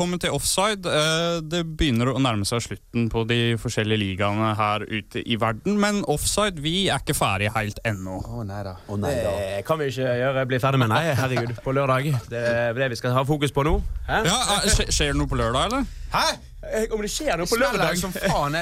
Velkommen til Offside. Eh, Det begynner å nærme seg slutten på de forskjellige ligaene her ute i verden, men Offside vi er ikke ferdig helt ennå. Å nei da. Oh, nei da. Det kan vi ikke gjøre, bli ferdig med, nei. Herregud, på lørdag. Det er det vi skal ha fokus på nå. Hæ? Ja, eh, Skjer det noe på lørdag, eller? Hæ? Eh, Om det skjer noe på Smeller lørdag som faen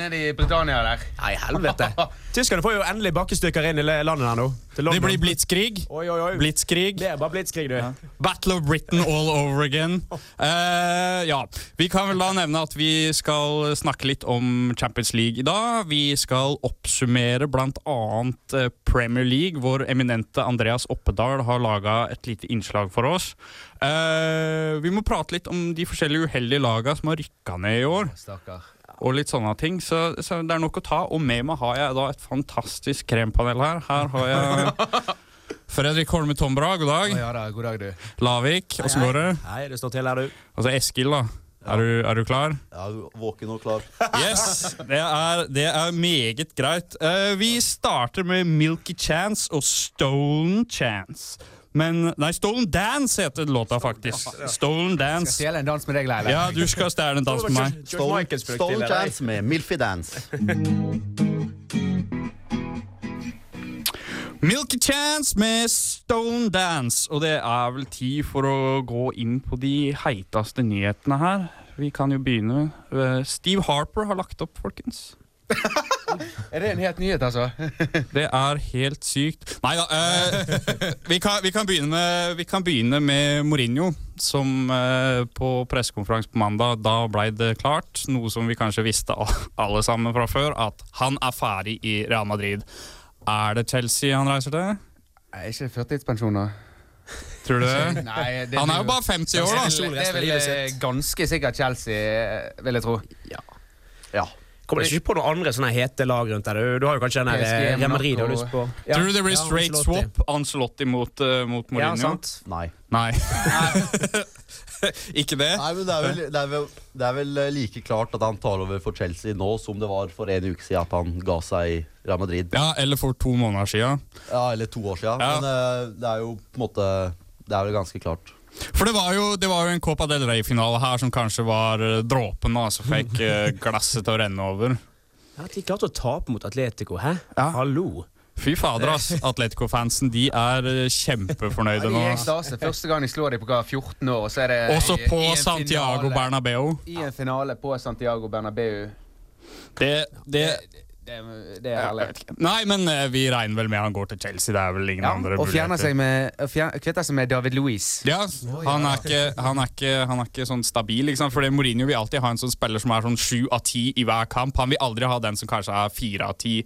nede i Britannia der. Nei, helvete. Tyskerne får jo endelig bakkestykker inn i landet her nå. Til Det blir blitzkrig. Oi, oi, oi. Blitzkrig. Det er bare blitskrig, du. Battle of Britain all over again. Uh, ja, Vi kan vel da nevne at vi skal snakke litt om Champions League i dag. Vi skal oppsummere bl.a. Premier League, hvor eminente Andreas Oppedal har laga et lite innslag for oss. Uh, vi må prate litt om de forskjellige uheldige laga som har rykka ned i år. Stakkar. Og litt sånne ting, så, så det er nok å ta. Og med meg har jeg da et fantastisk krempanel her. Her har jeg Fredrik Holme Tombra, god dag. ja da, god dag, du. Lavik, åssen går det? Nei, det står til her, du. Altså Eskil, da. Er, du, er du klar? Ja, våken og klar. Yes! Det er, det er meget greit. Uh, vi starter med Milky Chance og Stolen Chance. Men Nei, Stolen Dance heter låta faktisk. Stolen Skal Dance. stjele en dans med deg, Leila. Ja, du skal stjele en dans med meg. Stolen, Stolen Dance. Med Milfy Dance. Milky Chance med Stone Dance. Og det er vel tid for å gå inn på de heiteste nyhetene her. Vi kan jo begynne. Eh, Steve Harper har lagt opp, folkens. Er det en helt nyhet, altså? Det er helt sykt. Nei da. Eh, vi, kan, vi, kan begynne med, vi kan begynne med Mourinho, som eh, på pressekonferanse på mandag Da ble det klart, noe som vi kanskje visste alle sammen fra før, at han er ferdig i Real Madrid. Er det Chelsea han reiser til? Er ikke førtidspensjon, da. Tror du det? Nei, det Han er jo bare 50 år, da. det er vel eh, ganske sikkert Chelsea, vil jeg tro. Ja. Kommer det ikke på noen andre sånne hete lag rundt der? Du, du har jo kanskje den der eh, Real Madrid du har lyst på? Ja. Tror du det blir Ja, straight ja, swap? Ancelotti mot, uh, mot Ja, Mourinho? sant. Nei. Nei. Ikke det? Nei, men det er, vel, det, er vel, det er vel eh, like klart at han tar over for Chelsea nå som det var for en uke siden at han ga seg i Real Madrid. Ja, eller for to måneder siden. Ja, Eller to år siden. Ja. Men uh, det er jo på en måte Det er vel ganske klart. For det var, jo, det var jo en Copa del Rey-finale her som kanskje var eh, dråpen da, som fikk eh, glasset til å renne over. Ja, De klarte å tape mot Atletico, hæ? Ja. Hallo. Fy fader, ass. Atletico-fansen de er eh, kjempefornøyde Ja, nå. de i ekstase. Første gang de slår dem på hva, 14 år, så er det Også i- på i en Santiago finale- Bernabeu. I en finale på Santiago Bernabeu. Det, det Det, det er ikke. Nei, men eh, vi regner vel med han går til Chelsea. Det er vel ingen Ja, andre og fjerner seg med, og fjer- kvitter seg med David Louis. Ja, han er, ikke, han, er ikke, han er ikke sånn stabil. Liksom. Fordi Mourinho vil alltid ha en sånn spiller som er sånn sju av ti i hver kamp. Han vil aldri ha den som kanskje er fire av ti,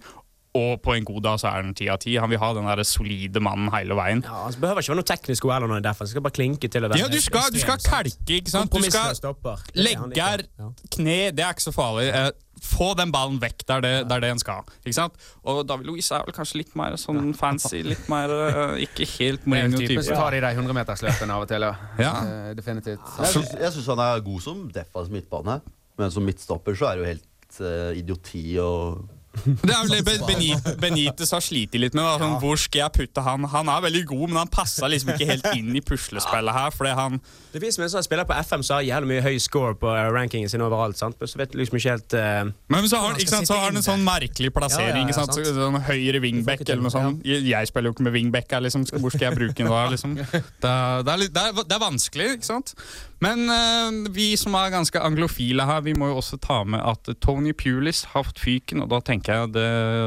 og på en god dag så er den ti av ti. Han vil ha den der solide mannen hele veien. Ja, Han behøver ikke være noe teknisk god eller noe derfor. Han skal bare klinke til. Ja, du skal, du skal kalke, ikke sant? Du skal han legge her, kne, det er ikke så farlig. Eh, få den ballen vekk der det, der det en skal. Ikke sant? Og David Louise er vel kanskje litt mer sånn fancy, litt mer uh, ikke helt Mourinho-type. Så tar de de 100-metersløpene av og til. Ja. Ja. Eh, definitivt. Jeg syns, han er god som defensiv midtbane, men som midtstopper så er det jo helt uh, idioti og Det er vel det Be- Benitez har slitt litt med. Sånn, Hvor skal jeg putte han? Han er veldig god, men han passer liksom ikke helt inn i puslespillet her. Fordi han Det viser meg en sånn spiller på FM som har jævlig mye høy score på eh, rankingen sin overalt. sant? Men så vet liksom ikke helt Uh, Men så har, Han sant, så har han en sånn merkelig plassering. Ja, ja, ja, sant? Så, sånn høyre wingback eller noe sånt. Jeg, spiller jo ikke med wingback. Liksom. Hvor skal jeg bruke den da? Liksom? Det, det, er litt, det, er, det er vanskelig, ikke sant? Men uh, vi som er ganske anglofile her, vi må jo også ta med at Tony Pulis har fått fyken, og da tenker jeg det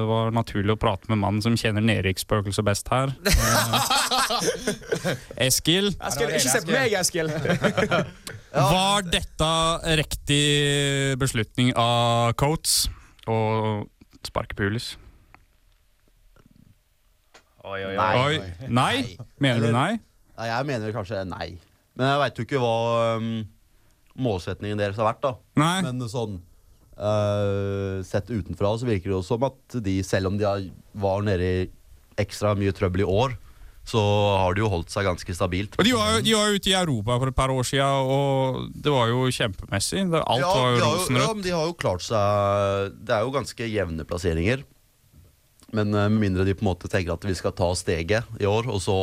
var naturlig å prate med mannen som kjenner nedrykksspøkelset best her. Eskil, Eskil, ikke se på meg, Eskil! var dette riktig beslutning av Coates å sparke Pulis? Oi, oi, Nei. Oi, nei? Mener du nei? Nei, jeg mener kanskje nei. Men jeg veit jo ikke hva um, målsetningen deres har vært, da. Nei. Men sånn uh, Sett utenfra så virker det jo som at de, selv om de har, var nede i ekstra mye trøbbel i år, så har de jo holdt seg ganske stabilt. Og de var, jo, de var jo ute i Europa for et par år siden, og det var jo kjempemessig. Alt ja, var jo rosenrødt. ja, men de har jo klart seg Det er jo ganske jevne plasseringer. Men eh, med mindre de på en måte tenker at vi skal ta steget i år, og så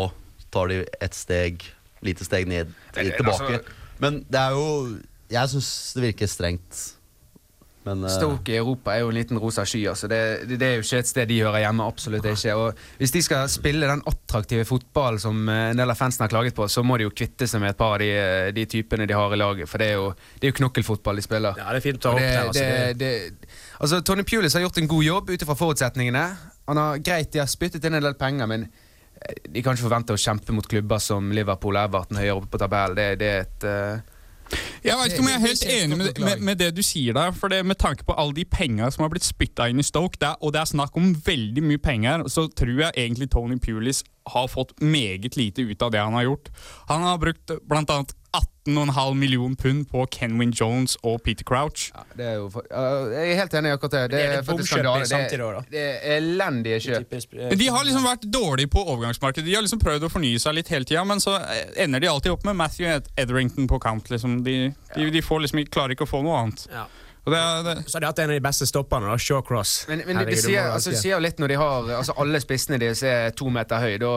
tar de ett steg lite steg ned, litt tilbake. altså- Men det er jo Jeg syns det virker strengt. Men eh, Stoke i Europa er jo en liten rosa sky. Altså. Det, det, det er jo ikke et sted de hører hjemme. Absolutt ikke. Og hvis de skal spille den attraktive fotballen som eh, en del av fansen har klaget på, så må de jo kvitte seg med et par av de, eh, de typene de har i laget. For det er jo, det er jo knokkelfotball de spiller. Ja, det er fint å ta opp det, der. Altså, det, det, det, altså, Tony Pulis har gjort en god jobb ut ifra forutsetningene. Han har Greit, de har spyttet inn en del penger, men eh, de kan ikke forvente å kjempe mot klubber som Liverpool og Everton høyere oppe på tabellen. Det, det er et uh, Jeg vet ikke om jeg er helt enig med, med, med det du sier der. For det, Med tanke på alle de penga som har blitt spytta inn i Stoke, det er, og det er snakk om veldig mye penger, så tror jeg egentlig Tony Pulis har fått meget lite ut av det han har gjort. Han har brukt bl.a. 18,5 million pund på Kenwin Jones og Peter Crouch. ja, det er jo for, uh, Jeg er helt enig i akkurat det. Det Det er er faktisk skandale. samtidig også. Det, det er elendige kjøp. De har liksom vært dårlige på overgangsmarkedet. De har liksom prøvd å fornye seg litt hele tida, men så eh, ender de alltid opp med Matthew Etherington på kant. Liksom. De, de, de får liksom, klarer ikke å få noe annet. Ja. Og det, det, Så har de hatt en av de beste stopperne, da, Shawcross. Men, men Herregud, det, sier, altså, sier jo litt når de har altså, alle spissene deres er to meter høy. Da,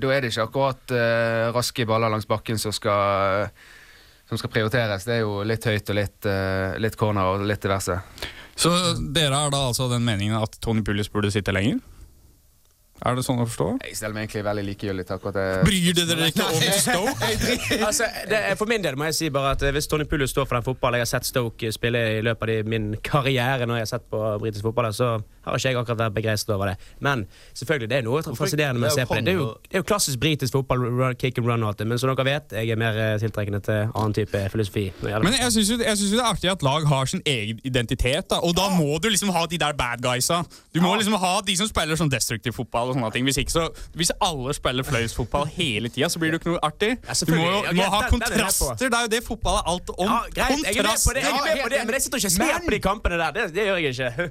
da er det ikke akkurat uh, raske baller langs bakken som skal, som skal prioriteres. Det er jo litt høyt og litt, uh, litt corner og litt diverse. så dere har da altså den meningen at Tony Pullis burde sitte lenger? Er det sånn å forstå? Jeg stiller meg egentlig veldig likegyldig til akkurat det. Bryr dere dere ikke om Stoke? altså, det, er- for min del må jeg si bare at eh, hvis Tony Pulis står for den fotballen jeg har sett Stoke spille i løpet av min karriere når jeg har sett på britisk fotball, så har ikke jeg akkurat vært begeistret over det. Men selvfølgelig, det er noe fascinerende med å se på det. Det er jo, det er jo klassisk britisk fotball, run, kick and run og alt det, men som dere vet, jeg er mer eh, tiltrekkende til annen type filosofi. Men jeg syns jo, jo det er artig at lag har sin egen identitet, da. og da må du liksom ha de der bad guysa. Du må liksom ha de som spiller sånn destruktiv fotball. Og sånne ting. Hvis ikke så, hvis alle spiller fløyelsfotball hele tida, så blir det jo ikke noe artig. Du må jo må ha er kontraster. Det er jo det fotball er alt om. Ja, greit, jeg er med på det, jeg er med på det, men jeg sitter ikke og ser på de kampene der. Det, det gjør jeg ikke.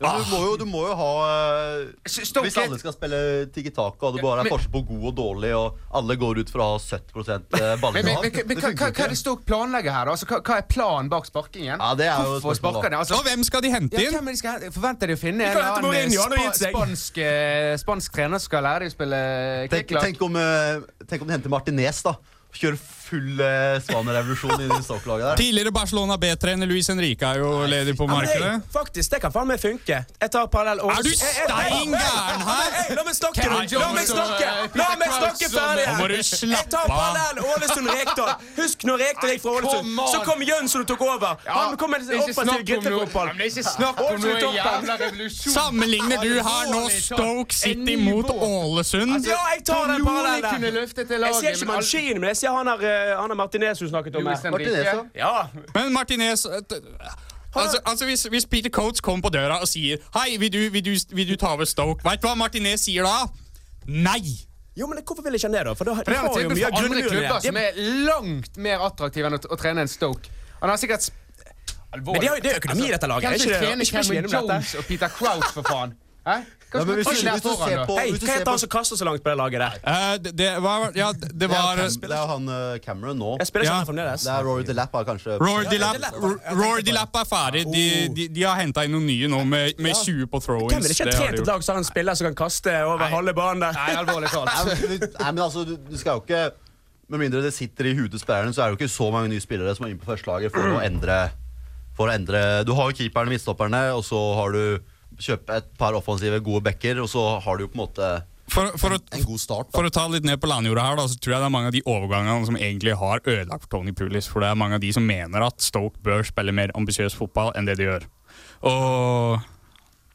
Men du, må jo, du må jo ha eh, Hvis alle skal spille Tiki Taka, og det bare er Men- forskjell på god og dårlig, og alle går ut fra å ha 70 Men, men, ballinnehav men, men, hva, hva, er det. Stoke planlegger her? Altså, hva, hva er planen bak sparkingen? Ja, det er jo Hvorfor sparker de? Altså, Og hvem skal de hente ja, inn? hvem er de skal, forventer de å finne en annen spa, spansk, eh, spansk trener som skal lære dem å spille Tenk, kicklock? tenk, om, eh, tenk om de henter Martinez, da. Kjører full spanerevolusjon Svanerevolusjon inn i Stoke-laget der. Tidligere Barcelona B-trener Luis Henrique er jo ledig på markedet. Nei, faktisk, det kan faen meg funke. Jeg tar parallell Er du stein gæren her? La meg snakke! La meg snakke eh, La meg snakke ferdig! Nå må du Jeg slappe tar av. parallell Ålesund-Rekdal. Husk når Rekdal gikk fra Ålesund, come on. så kom Jønsson og tok over. Han kom med det er ikke offensiv snakk om noe- men det er ikke snakk om Ålesund noe toppen. jævla revolusjon. Sammenligner du her nå Alvorlig talt. Stoke City En mot nivå. Ålesund? Ja, jeg tar den kunne parallellen. løftet til Jeg laget. ser ikke men Mancini, men jeg ser han har, eh, han har Martinez hun snakket om. Her. Martinez, ja. Men Martinez eh, Altså, altså hvis, hvis Peter Coates kommer på døra og sier Hei, vil du, vil du, vil du ta over Stoke? Vet du hva Martinez sier da? Nei! Jo, men Hvorfor vil ikke han det, da? For da, For det har jo mye av andre klubber som er langt mer attraktive enn å, å trene en Stoke. Han har sikkert Alvorlig. Men de har jo- det er økonomi i dette laget, er ikke det? trene Cameron dette. Jones og Peter Crouch, for faen? Hæ? Hva Ja, men vi hvis du- hvis du foran, ser da? på- Hei, hva heter han som kaster så langt på det laget der? Uh, det, det var Ja, det, det var Det er jo han eh, Cameron nå. Jeg spiller ikke Ja. fremdeles. Det er Rory DeLapp er kanskje Rory Ja, DeLapp Delap. Ro- Jeg Rory tenkte på DeLapp er ferdig. De, de, de har henta inn noen nye nå med, med 20 på throw-ins. Hvem er ikke Det et gjort. lag som har en spiller som kan kaste over halve banen der? Nei, alvorlig talt. Nei, men, altså, du, du skal jo ikke Med mindre det sitter i huet til spillerne, så er det jo ikke så mange nye spillere som er inne på førstelaget for å endre For å endre Du har jo keeperne, midtstopperne, og så har du kjøpt et par offensive, gode backer, og så har du jo på en måte For, for, en, en god start. for å ta litt ned på landjorda her, da, så tror jeg det er mange av de overgangene som egentlig har ødelagt for Tony Pulis. For det er mange av de som mener at Stoke bør spille mer ambisiøs fotball enn det de gjør. Og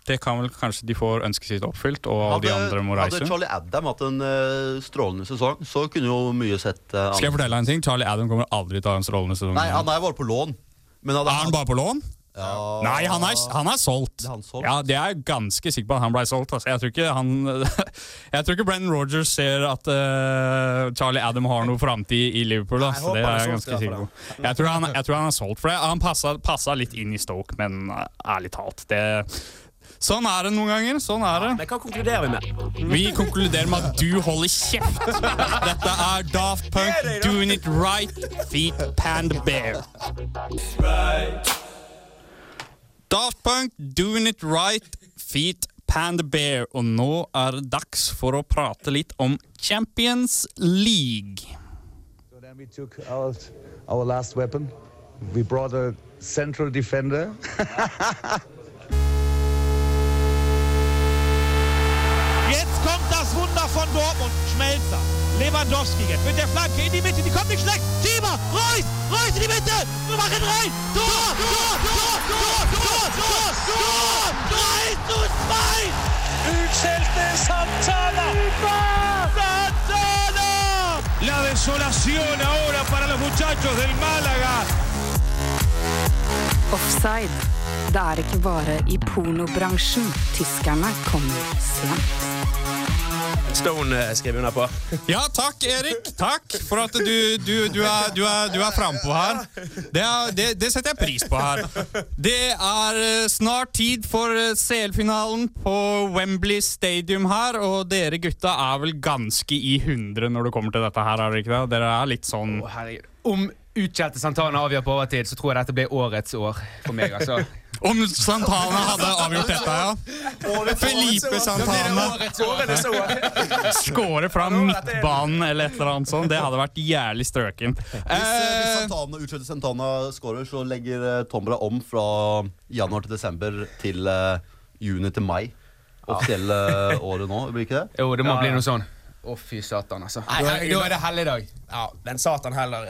det kan vel kanskje de får ønsket sitt oppfylt, og alle de andre må reise. hadde Charlie Adam hatt en uh, strålende sesong, så kunne jo mye sett uh, Skal jeg fortelle deg en ting? Charlie Adam kommer aldri til å ha en strålende sesong. Nei, han er bare på lån. Men hadde er han bare på lån? Ja. Nei, han er, han er solgt. Han solgt? Ja, det er jeg ganske sikker på at han ble solgt. Altså. Jeg tror ikke han Jeg tror ikke Brennan Rogers ser at uh, Charlie Adam har noe framtid i Liverpool. Nei, jeg Altså. håper Det er jeg ganske sikker på. Jeg tror han, jeg tror han er solgt for det. Han passa, passa litt inn i Stoke, men eh, ærlig talt det, Sånn er det noen ganger. Sånn er det. Men hva konkluderer vi med? Vi konkluderer med at du holder kjeft. Dette er Daft Punk, doing it right, feet Panda Bear. Daft Punk, doing it right, feet Panda Bear. Og nå er det dags for å prate litt om Champions League. Defender. Wunder von Dortmund. Schmelzer. Lewandowski jetzt mit der Flanke in die Mitte. Die kommt nicht schlecht. Schieber. Reus. Reus in die Mitte. Wir machen rein. Tor. Tor. Tor. Tor. Tor. Tor. Tor. 3 zu 2. Utschelte Santana. Santana. La desolación ahora para los muchachos del Málaga. Offside. Det er ikke bare i pornobransjen tyskerne kommer sent. Stone skrev under på. Ja, takk, Erik. Takk for at du, du, du er, du er, du er frampå her. Det, er, det, det setter jeg pris på her. Det er eh, snart tid for eh, CL-finalen på Wembley Stadium her, og dere gutta er vel ganske i hundre når det kommer til dette her, er dere ikke det? Dere er litt sånn Å, herregud. Om utkjelte Santana avgjør på overtid, så tror jeg dette blir årets år for meg. altså. Om Santana hadde avgjort dette, ja. Felipe Santana Skåre fra midtbanen eller et eller annet sånt. Det hadde vært jævlig strøkent. Hvis, eh, hvis Eh, Santana, utskjelte Santana scorer, så legger eh, Tombra om fra januar til desember til juni til mai. Offisielle året nå, blir ikke det? Jo, det må Ja, bli noe sånn. Å, fy satan, altså. Nei, Da herregud. da er det helligdag. Ja, den satan heller.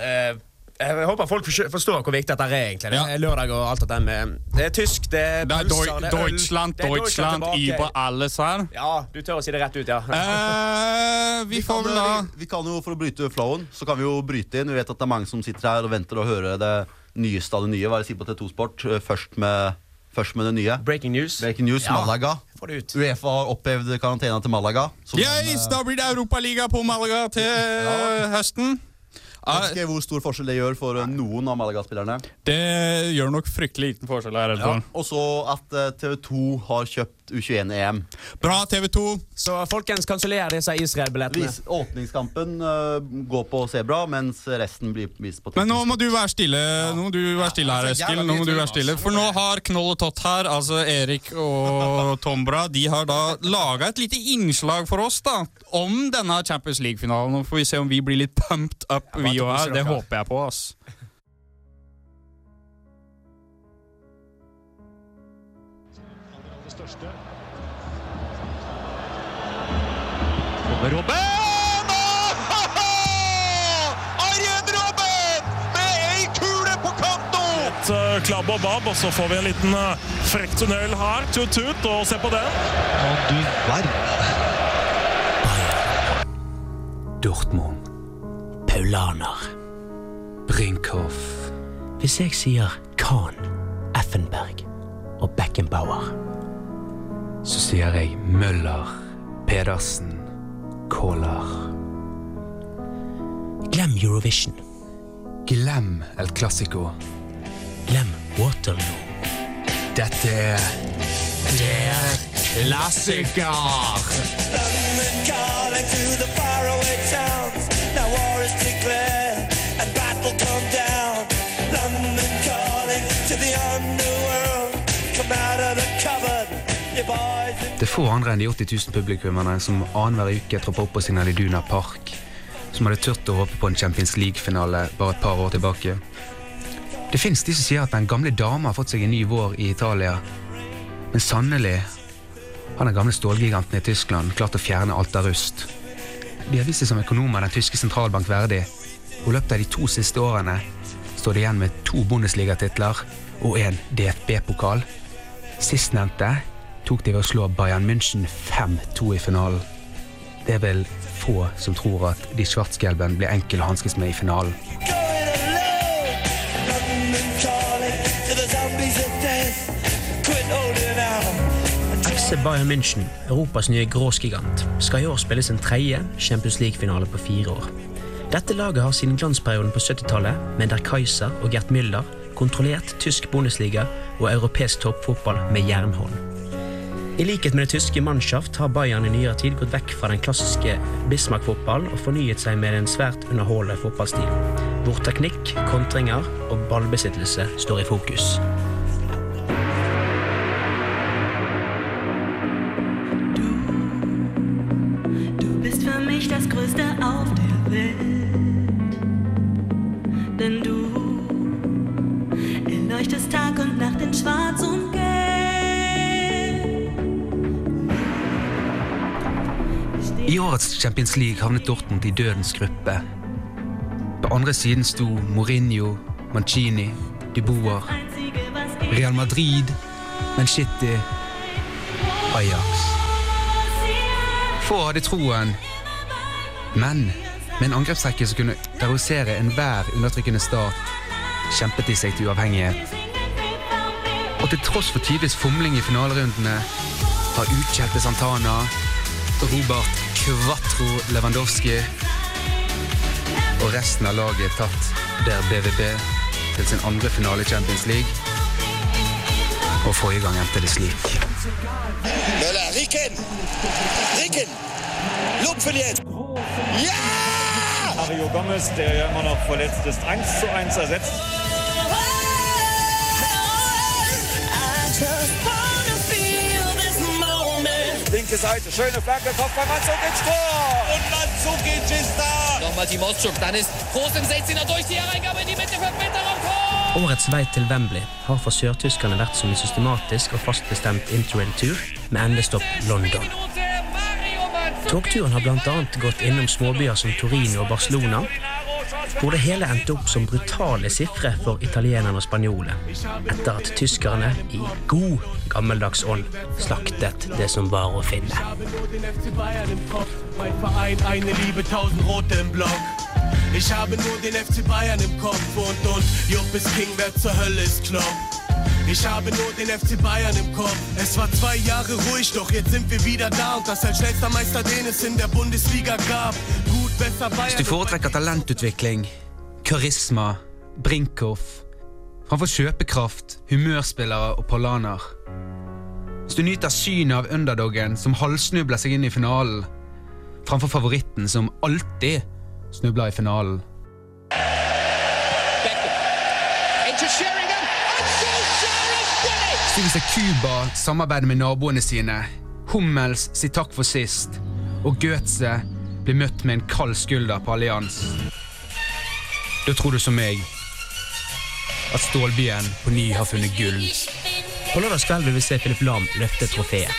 Eh, jeg håper folk forstår hvor viktig dette er egentlig. Det er lørdag og alt dette med Det er tysk, det er Det er pølser, det er øl. Deutschland, Det er Deutschland, über alles her. Ja, du tør å si det rett ut, ja. Eh, vi kan, vel da vi, vi kan jo, For å bryte flowen, så kan vi jo bryte inn. Vi vet at det er mange som sitter her og venter og hører det nyeste av det nye. Hva er det sier på T2 Sport? Eh, Først med, først med det nye. Breaking news. Breaking news, Ja. Malaga. Få det ut. Uefa har opphevd karantena til Malaga. som Yes, da blir det Europaliga på Malaga til ja. høsten. Vet ikke hvor stor forskjell det gjør for noen av Malaga-spillerne. det gjør nok fryktelig liten forskjell. her. er Ja. Og så at eh, TV2 har kjøpt U21-EM. Bra, TV 2. Så folkens, kanseller disse Israel-billettene. Åpningskampen uh, går på Sebra, mens resten blir vist på Men nå må du være stille Nå må du være stille her, altså, Eskil. Nå må du være stille altså. For nå har Knoll og Tott her, altså Erik og Tombra, de har da laga et lite innslag for oss da om denne Champions League-finalen. Nå får vi se om vi blir litt pumped up, Ja, òg her. Det håper jeg på, ass. Kommer Robben! Arjen Robben med ei kule på kanto! Et eh, klabb og babb, og så får vi en liten eh, frekk tunnel her. Tut-tut, og se på den. Dortmund, Paulaner, Brinkhoff. Hvis jeg sier Kahn, Effenberg og Beckenbauer, så sier jeg Møller, Pedersen, Kåler. Glem Eurovision. Glem El Clásico. Glem Waterloo. Dette er Det er klassiker! Det er få andre enn de 80 000 publikummerne som annenhver uke tropper opp på Signal Iduna Park, som hadde turt å håpe på en Champions League-finale bare et par år tilbake. Det fins de som sier at den gamle dama har fått seg en ny vår i Italia, men sannelig har den gamle stålgiganten i Tyskland klart å fjerne alt av rust. De har vist seg som økonomer den tyske sentralbank verdig, og i løpet av de to siste årene står de igjen med to Bundesliga-titler og en DFB-pokal. Sistnevnte tok de ved å slå Bayern München 5-2 i finalen. Det er vel få som tror at de svartskjelben blir enkel å hanskes med i finalen. FC Bayern München, Europas nye gråsgigant, skal i år spille sin tredje Champions League-finale på fire år. Dette laget har siden glansperioden på 70-tallet, med Der Kaiser og Gert Müller, kontrollert tysk Bundesliga og europeisk toppfotball med jernhånd. I likhet med det tyske Mannschaft har Bayern i nyere tid gått vekk fra den klassiske Bismarck-fotball og fornyet seg med en svært underholdende fotballstil, hvor teknikk, kontringer og ballbesittelse står i fokus. Champions League havnet Dortmund i dødens gruppe. På andre siden sto Mourinho, Mancini, Dubois, Real Madrid, Manchete, Ajax. Få hadde troen, men med en angrepsrekke som kunne terrorisere enhver undertrykkende stat, kjempet de seg til uavhengighet. Og til tross for tidvis fomling i finalerundene har utkjelte Santana, Robert Quattro Lewandowski og resten av laget tatt der BVB til sin andre finale i Champions League. Og forrige gang endte det slik. Möller, Rikken! Ricken! Lupfen! Ja! Mario Gomez, der ja immer noch verletzt ist, 1 zu 1 ersetzt. Linke Seite, schöne Flanke, Kopf bei Mandzukic, Tor! Und Mandzukic ist da! Nochmal Timostschuk, dann ist Groß im 16er durch die Hereingabe in die Mitte für Bitterung. Årets vei til Wembley har for sørtyskerne vært som en systematisk og fast bestemt interrail-tur med endestopp London. Togturen har bl.a. gått innom småbyer som Torino og Barcelona, hvor det hele endte opp som brutale sifre for italienerne og spanjolene, etter at tyskerne i god gammeldags ånd slaktet det som var å finne. Ich habe nur den FC Bayern im Kopf und und Jupp King, wer zur Hölle ist Klopp. Ich habe nur den FC Bayern im Kopf. Es war zwei Jahre ruhig, doch jetzt sind wir wieder da und das als schnellster Meister, den es in der Bundesliga gab. Gut, Hvis du foretrekker talentutvikling, karisma, Brinkhoff framfor kjøpekraft, humørspillere og parlaner. Hvis du nyter synet av underdoggen som halvsnubler seg inn i finalen, framfor favoritten som alltid snubler i finalen hvis Cuba samarbeider med naboene sine, Hummels sier takk for sist, og Goetze blir møtt med en kald skulder på allians, da tror du som meg at Stålbyen på ny har funnet gull. På lørdagskveld vil vi se Philip Lahm løfte trofeet.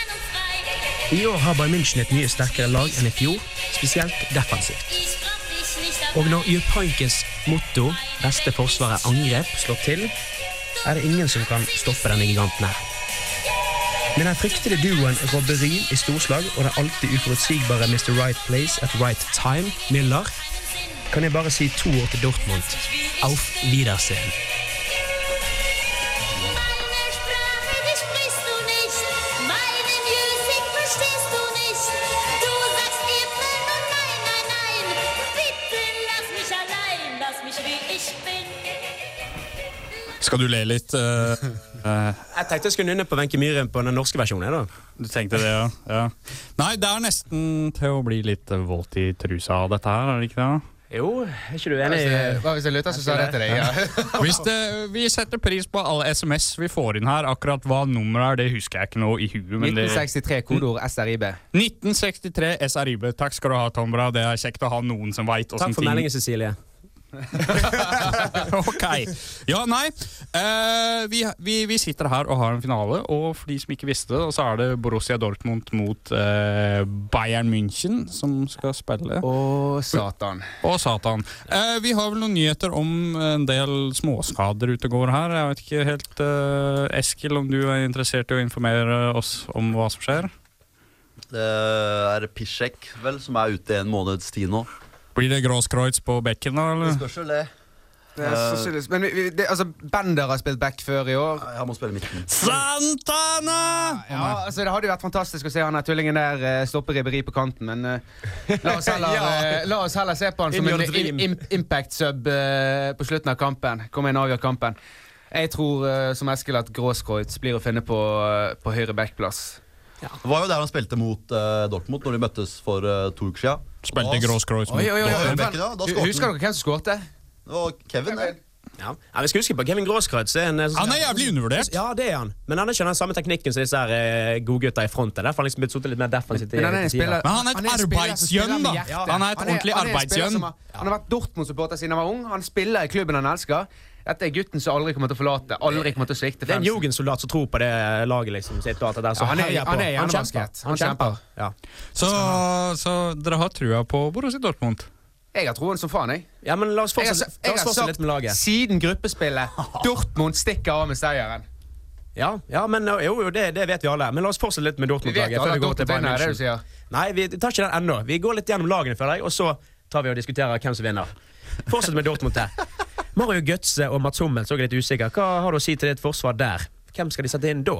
I år har Bayern München et mye sterkere lag enn i fjor, spesielt defensivt. Og når Jupp motto 'beste forsvar er angrep' slår til, er det ingen som kan stoppe denne giganten her. Med den fryktede duoen Robberi i storslag og den alltid uforutsigbare Mr. Right Place at Right Time, Müller, kan jeg bare si to år til Dortmund. Auf Wiedersehen. Skal du le litt? Uh, eh, Jeg tenkte jeg skulle nynne på Wenche Myhren på den norske versjonen. da. du tenkte det, ja. ja. Nei, det er nesten til å bli litt våt i trusa av dette her, er det ikke det? Jo, er ikke du enig? Hva hvis jeg lytter, så sa jeg det til deg? Ja. Hvis det, vi setter pris på alle SMS vi får inn her. Akkurat hva nummeret er, det husker jeg ikke nå i huet. Men 1963, kodeord SRIB. 1963 SRIB. Takk skal du ha, Tombra. Det er kjekt å ha noen som veit Takk for meldingen, Cecilie. ok. Ja, nei. Uh, vi, vi, vi sitter her og har en finale, og for de som ikke visste det, så er det Borussia Dortmund mot uh, Bayern München som skal spille. Og satan. Og satan. Uh, vi har vel noen nyheter om en del småskader ute og går her. Jeg vet ikke helt Eskil, om du er interessert i å informere oss om hva som skjer? Det er Pisjek, vel, som er ute i en måneds tid nå. Blir det Grosskreutz på bekken, da? Det eller? spørs vel det. Det er sannsynligvis. Men vi, vi, det, altså, Bender har spilt back før i år. Han må spille midten. Santana! Ja, altså Det hadde jo vært fantastisk å se han der tullingen der eh, stoppe ribberi på kanten, men eh, la, oss heller, Ja. eh, la oss heller se på han In som your en dream. im, impact-sub eh, på slutten av kampen. Kom inn og avgjør kampen. Jeg tror eh, som Eskil at Gråskreutz blir å finne på, eh, på høyre backplass. Det var jo der han spilte mot uh, Dortmund når de møttes for uh, to uker siden. Spilte mot da Hu- skårte Husker dere hvem som skåret? Det var Kevin, Kevin. Ja. ja, Vi skal huske på Kevin Gråskreutz. er en, eh, Han er jævlig undervurdert. Ja, det er han. Men han har ikke den samme teknikken som disse her eh, godgutta i fronten. Er Derfor han liksom blitt litt mer defensivt. Men han er spiller- Men han er et en spiller som arbeidsgjøn, spiller med da. Han er et ordentlig han en spiller arbeidsgjøn. som har- Han har vært Dortmund-supporter siden han var ung. Han spiller i klubben han elsker. Dette er gutten som aldri kommer til å forlate. Aldri kommer til å svikte fansen. Det er en jugendsoldat som tror på det laget liksom, sitt og alt det der. Så Ja, han er- på. han er Han kjemper. Han kjemper. Ja. Så, så dere har trua på Borussia Dortmund? Jeg har troen som faen, jeg. ja, men la oss Jeg har, fortsette, la jeg har sagt litt med laget. siden gruppespillet Dortmund stikker av med seieren. Ja, ja men jo, jo det, det vet vi alle. Men la oss fortsette litt med Dortmund-laget. før vi går til Bayern vinner, er det du München. sier. Nei, vi tar ikke den ennå. Vi går litt gjennom lagene føler jeg, og så tar vi og diskuterer hvem som vinner. Fortsett med Dortmund der. Mario Götze og Mats Hummels er litt usikker. Hva har du å si til ditt forsvar der? Hvem skal de sette inn da?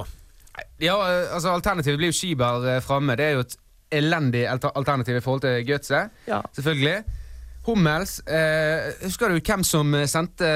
Ja, eh, altså Alternativet blir jo Skiber eh, framme. Det er jo et elendig alternativ i forhold til Götze. Ja. Selvfølgelig. Hummels eh, Husker du hvem som eh, sendte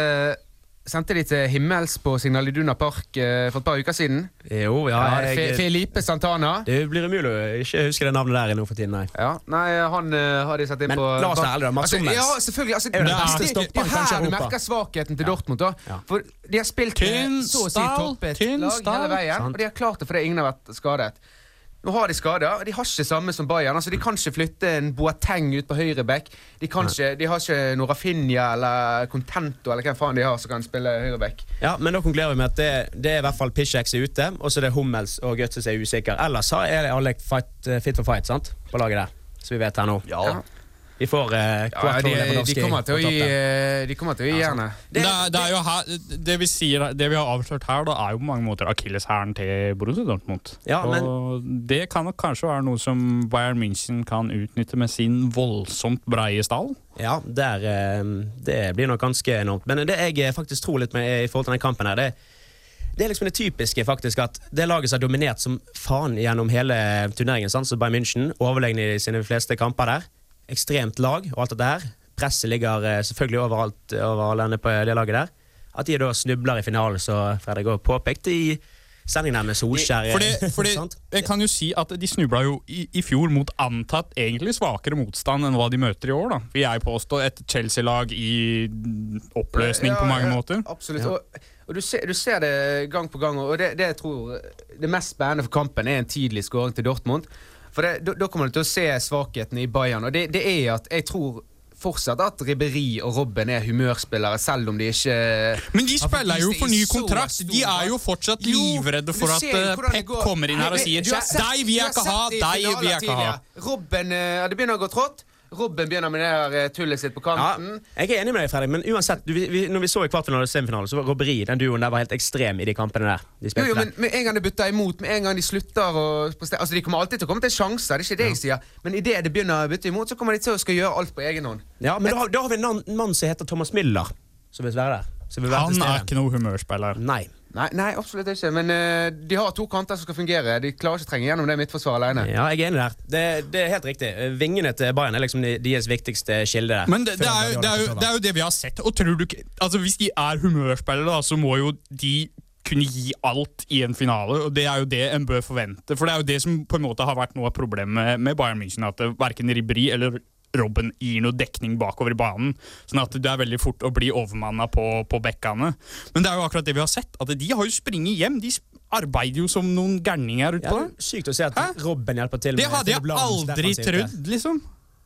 Sendte de til himmels på Signal Iduna Park eh, for et par uker siden? Jo, ja, jeg, Fe- Felipe Santana. Det blir umulig å ikke huske det navnet der nå for tiden, nei. Ja, nei, han eh, har de satt inn Men på la oss være ærlige, da, Mats altså, Ja, selvfølgelig. Altså, Er det, beste det, det, er her du merker svakheten til Dortmund. da Ja. For De har spilt med så å si toppet lag hele veien, Sant. og de har klart det fordi ingen har vært skadet. Nå har de skader, de har ikke samme som Bayern. Altså, de kan ikke flytte en Boateng ut på høyre back. De, kan ikke, de har ikke noe Rafinha eller Contento eller hvem faen de har som kan spille høyre back. Ja, men da konkluderer vi med at det, det er i hvert fall Piszek er ute, og så er det Hummels og Götze som er usikre. Ellers er det alle fight, eh, fit for fight, sant? På laget der. som vi vet her nå. Ja. Vi får eh, Ja, de, de, kommer til å gi, der. eh, de kommer til å gi jernet. Det, det, er det, vi sier, det vi har avslørt her, da, er jo på mange måter akilleshæren til Borussia Dortmund. Ja, men- Og det kan nok kanskje være noe som Bayern München kan utnytte med sin voldsomt breie stall. Ja, der, eh, det blir nok ganske enormt. Men det jeg eh, faktisk tror litt med i forhold til den kampen her, det, det er liksom det typiske faktisk at det laget som har dominert som faen gjennom hele turneringen, sant? så Bayern München, overlegne i sine fleste kamper der, ekstremt lag og alt dette her, presset ligger eh, selvfølgelig overalt over alle på det laget der, at de da snubler i finalen, som Fredrik òg påpekte i sendingen her med Solskjær. eh, Fordi, fordi jeg kan jo si at De snubla jo i, i fjor mot antatt egentlig svakere motstand enn hva de møter i år. da Vil jeg påstå. Et Chelsea-lag i oppløsning på Ja, mange måter. Absolutt. Og, og du, ser, du ser det gang på gang, og det, det jeg tror det mest spennende for kampen er en tidlig skåring til Dortmund. For det- da kommer du til å se svakheten i Bayern, og det, det er at jeg tror fortsatt at Ribberi og Robben er humørspillere, selv om de ikke Men de spiller jo for ny kontrakt. De er jo fortsatt livredde for at eh, Pep kommer inn her og sier 'deg vil jeg ikke ha', deg vil jeg ikke ha'. Robben eh, Det begynner å gå trått. Robben begynner med det her eh, tullet sitt på Ja, jeg er enig med deg, Fredrik, men uansett, du, vi, vi, når vi så i kvartfinalen og semifinalen, så var Robberi, den duoen der, var helt ekstrem i de kampene der. De Jo, jo, men med en gang de bytter imot, med en gang de slutter å Altså, De kommer alltid til å komme til sjanser, det er ikke det jeg sier. Men idet de begynner å bytte imot, så kommer de til å skal gjøre alt på egen hånd. Ja, men da, har- da har vi en mann- mann som heter Thomas Miller, som vil være der. Som vil være Han til er ikke noe humørspiller. Nei. Nei, nei, absolutt ikke. Men uh, de har to kanter som skal fungere. De klarer ikke å trenge gjennom det midtforsvaret alene. Ja, jeg er enig der. Det, det er helt riktig. Vingene til Bayern er liksom de- deres viktigste kilde der. Men det, det, er, jo- det, er jo, det er jo det vi har sett. Og tror du ikke Altså Hvis de er humørspillere, da, så må jo de kunne gi alt i en finale. Og Det er jo det en bør forvente. For det er jo det som på en måte har vært noe av problemet med, Bayern München. At verken Ribri eller Robben gir noe dekning bakover i banen. Sånn at det er veldig fort å bli overmanna på, på bekkene. Men det er jo akkurat det vi har sett. At de har jo springet hjem. De arbeider jo som noen gærninger Ja, utpå det er sykt å se at Robben hjelper til. Det hadde jeg aldri trodd, liksom.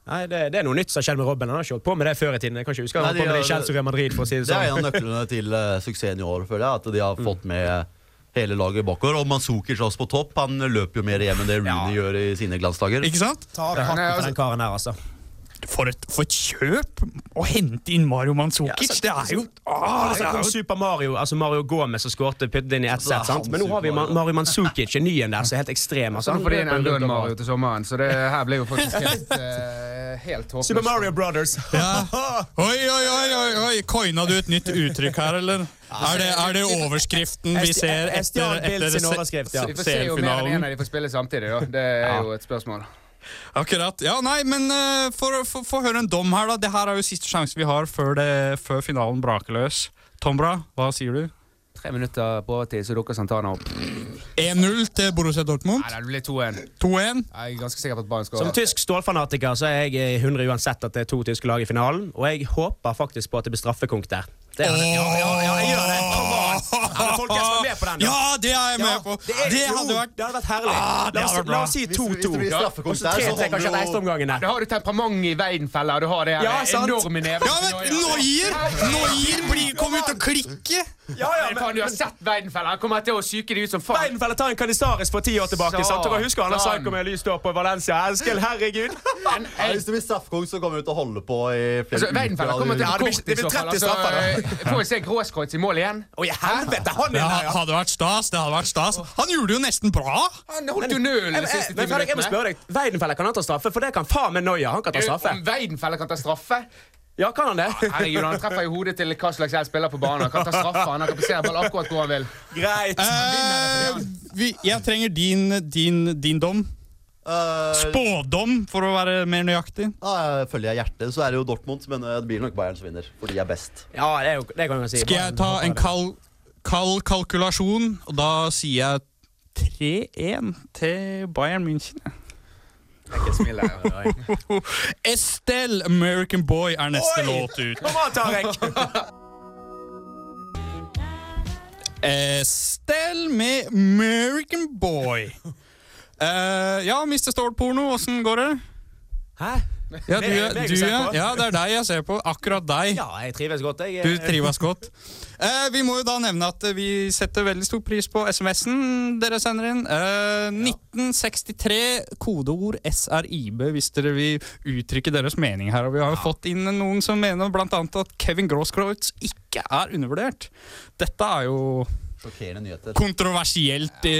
Nei, det, det er noe nytt som har skjedd med Robben. Han har ikke holdt på med det før i tiden. Jeg kan ikke huske han Nei, holdt på med det i Chelsea og Madrid, for å si det Det er en sånn. av nøklene til uh, suksessen i år, føler jeg. At de har fått med hele laget bakover. Og Manzukic også på topp. Han løper jo mer hjem enn det Rooney gjør i sine glansdager. Ikke sant? Ta av hatten for den karen her, altså. For et, for et kjøp! Å hente inn Mario Mandzukic, det er jo ah, det Det er jo Super Mario, altså Mario Gomez som skårte puttet inn i ett sett. sant? Men nå har vi Ma- Mario Mandzukic, en ny en der, som er helt ekstrem. Så Altså, nå får de inn en en. Mario til sommeren, så det her blir jo faktisk helt, eh, helt håpløst. Super Mario Brothers. Oi, oi, oi, oi, oi! Coina du et nytt uttrykk her, eller? Er det, er det overskriften vi ser etter, etter, etter sin overskrift, ja. Så vi får se om mer enn en CL-finalen? av de får spille samtidig, da. Det er jo et spørsmål. Akkurat. Ja, nei, men uh, for å få- få høre en dom her, da. Det her er jo siste sjanse vi har før, det, før finalen braker løs. Tombra, hva sier du? Tre minutter på overtid, så dukker Santana opp. 1-0 til Borussia Dortmund. Nei, det blir 2-1. 2-1. Jeg er ganske sikker på at Bayern skal Som tysk stålfanatiker så er jeg 100% uansett at det er to tyske lag i finalen, og jeg håper faktisk på at det blir straffekonk der. Det er, ja, ja, ja, jeg gjør det! Come on! Hadde Folkens vært med på den, da? Ja, det er jeg med på! Det, er, Det jo, hadde vært det hadde vært herlig. Ah, det la, oss, hadde vært la bra. oss si Hvis det- hvis 2-2. det blir Ja. straffekonk Og så der, så 3-3 holder kanskje jo-. Da har du temperament i Weidenfeller, du har det her Ja, sant. enorme neven. Ja, men Noyer! Noyer blir- kommer ut og klikker! Ja, ja, Men faen, du har sett Weidenfeller. Han kommer til å psyke deg ut som faen. Weidenfeller tar en Canizares for ti år tilbake. Sant? Dere husker han der sånn. psyko med lys hår på Valencia? Elskel, herregud. Ja, hvis det blir straffekonk, så kommer vi til å holde på i flere altså, Weidenfeller kommer til Ja, det blir- kort det i blir så fall. 30 Altså, straffer, da. Eh, Får vi se Gråskreutz i mål igjen? Å, i helvete! Han Det er ja. hadde vært stas. det hadde vært stas Han gjorde det jo nesten bra! Han holdt jo nullen de Jeg, siste jeg, ti men jeg må spørre deg. Weidenfeller kan han ta straffe? For det kan faen meg Noya. Han kan ta straffe. Om Weidenfeller kan ta straffe? Ja, kan han det? Herregud, Han treffer i hodet til hva slags helst spiller på banen. Han kan ta straffe. Han kan plassere ball akkurat hvor han vil. Greit. Eh, vi, jeg trenger din, din, din dom. Eh, Spådom, for å være mer nøyaktig. Uh, følger jeg hjertet, så er det jo Dortmund, men det blir nok Bayern som vinner. For de er best. Ja, det, er jo, det kan jeg si. Skal jeg ta en kald, kald kalkulasjon, og da sier jeg 3-1 til Bayern München. Estelle, American Boy, er neste Oi! låt ut. Kom an, Tarek! Estelle med American Boy. Eh, ja, Mr. Stål-porno, åssen går det? Hæ? Ja, du, Det du ja, det er deg jeg ser på. Akkurat deg. Ja, jeg trives godt, jeg. Du trives godt. Eh, vi må jo da nevne at vi setter veldig stor pris på SMS-en dere sender inn. Eh, 1963, kodeord SRIB, hvis dere vil uttrykke deres mening her. Og vi har jo fått inn noen som mener annet at Kevin Grosskreutz ikke er undervurdert. Dette er jo Sjokkerende nyheter. kontroversielt i,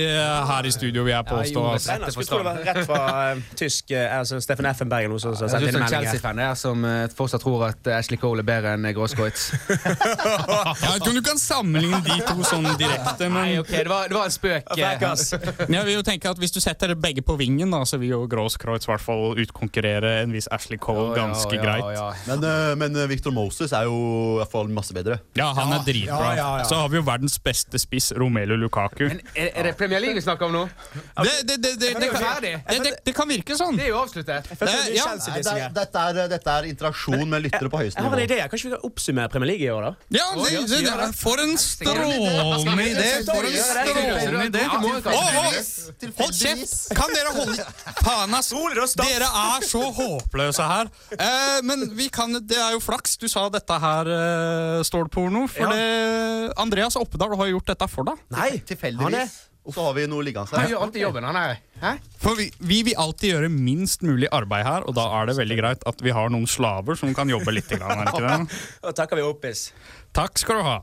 her i studio, vil jeg påstå. jo, altså. Nei, skulle tro det var rett fra eh, tysk eh, altså Steffen Effenberg eller noe sånt. Jeg sånn melding her. Chelsea-fan jeg, som eh, fortsatt tror at eh, Ashley Cole er bedre enn Grosskreutz Gråskreutz. Jeg vet ikke om du kan sammenligne de to sånn direkte, men Nei, okay, det var, det var en spøk. eh. Frekkas. Jeg vil jo tenke at Hvis du setter begge på vingen, da, så vil jo hvert fall utkonkurrere en viss Ashley Cole Ja, ganske ja, greit. ja. Men, eh, men eh, Victor Moses er jo i hvert fall masse bedre. Ja, han er dritbra. ja, ja, ja. Så har vi jo verdens beste spiss, Romelu Lukaku. Men er, er det Premier League vi snakker om nå? Det, det, det, det, det det, kan, det, det, det kan virke sånn. Det er jo avsluttet. Dette, er, dette er interaksjon med lyttere på høyeste Jeg har en nivå. idé. Kanskje vi kan oppsummere Premier League i år, da? ja det, det, det, for en strålende idé! For en strålende idé! Hold kjeft! Kan dere holde Faen, ass! Dere er så håpløse her. Eh, men vi kan, det er jo flaks du sa dette her, eh, stålporno. For det, Andreas Oppedal har gjort dette for da? Nei, Tilfeldigvis. Så har vi noe liggende Han gjør alltid jobben, han er. Hæ? For vi, vi vil alltid gjøre minst mulig arbeid her, og da er det veldig greit at vi har noen slaver som kan jobbe litt. Grann, er ikke det? og takker vi Opis. Takk skal du ha.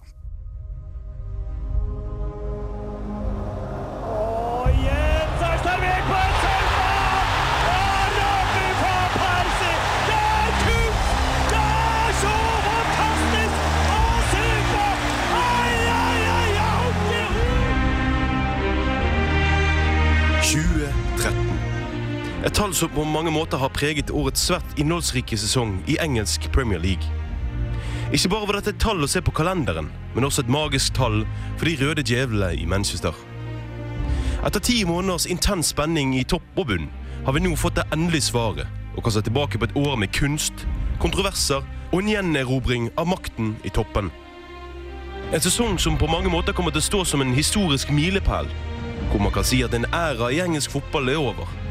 Et tall som på mange måter har preget årets svært innholdsrike sesong i engelsk Premier League. Ikke bare var dette et tall å se på kalenderen, men også et magisk tall for de røde djevlene i Manchester. Etter ti måneders intens spenning i topp og bunn har vi nå fått det endelige svaret og kan se tilbake på et år med kunst, kontroverser og en gjenerobring av makten i toppen. En sesong som på mange måter kommer til å stå som en historisk milepæl, hvor man kan si at en æra i engelsk fotball er over.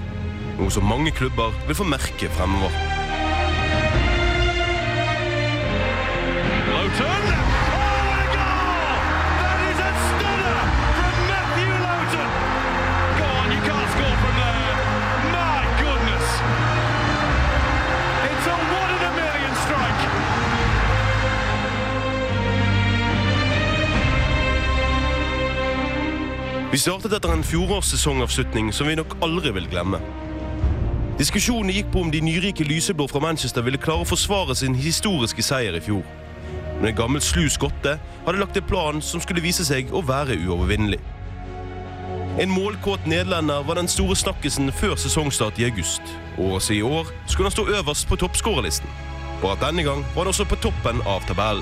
Noe som mange klubber vil få merke fremover. Lowton! Vi startet etter en fjorårssesongavslutning som vi nok aldri vil glemme. Diskusjonen gikk på om de nyrike lyseblå fra Manchester ville klare å forsvare sin historiske seier i fjor. Men en gammel slu skotte hadde lagt en plan som skulle vise seg å være uovervinnelig. En målkåt nederlender var den store snakkisen før sesongstart i august. Og også i år skulle han stå øverst på toppskårerlisten. Bare denne gang var han også på toppen av tabellen.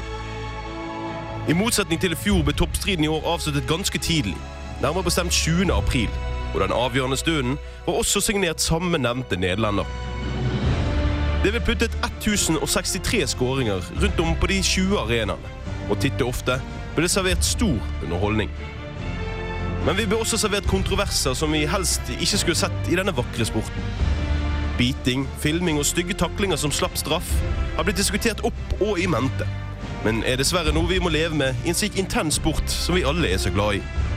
I motsetning til i fjor ble toppstriden i år avsluttet ganske tidlig, nærmere bestemt 20. april. Og den avgjørende stunden var også signert samme nevnte nederlender. Det ble puttet 1063 skåringer rundt om på de 20 arenaene. Og titt og ofte ble det servert stor underholdning. Men vi ble også servert kontroverser som vi helst ikke skulle sett i denne vakre sporten. Biting, filming og stygge taklinger som slapp straff har blitt diskutert opp og i mente. Men er dessverre noe vi må leve med i en slik intens sport som vi alle er så glad i.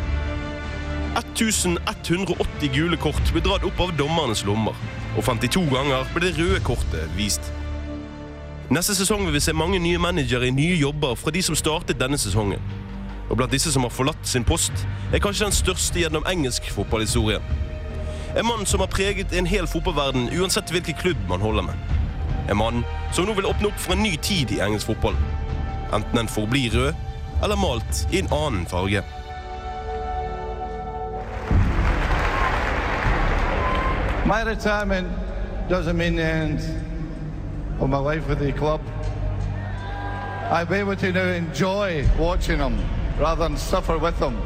1180 gule kort ble dratt opp av dommernes lommer, og 52 ganger ble det røde kortet vist. Neste sesong vil vi se mange nye managere i nye jobber fra de som startet denne sesongen. Og blant disse som har forlatt sin post, er kanskje den største gjennom engelsk fotballhistorie. En mann som har preget en hel fotballverden uansett hvilken klubb man holder med. En mann som nå vil åpne opp for en ny tid i engelsk fotball. Enten den forblir rød eller malt i en annen farge. My retirement doesn't mean the end of my life with the club. I'll be able to now enjoy watching them rather than suffer with them.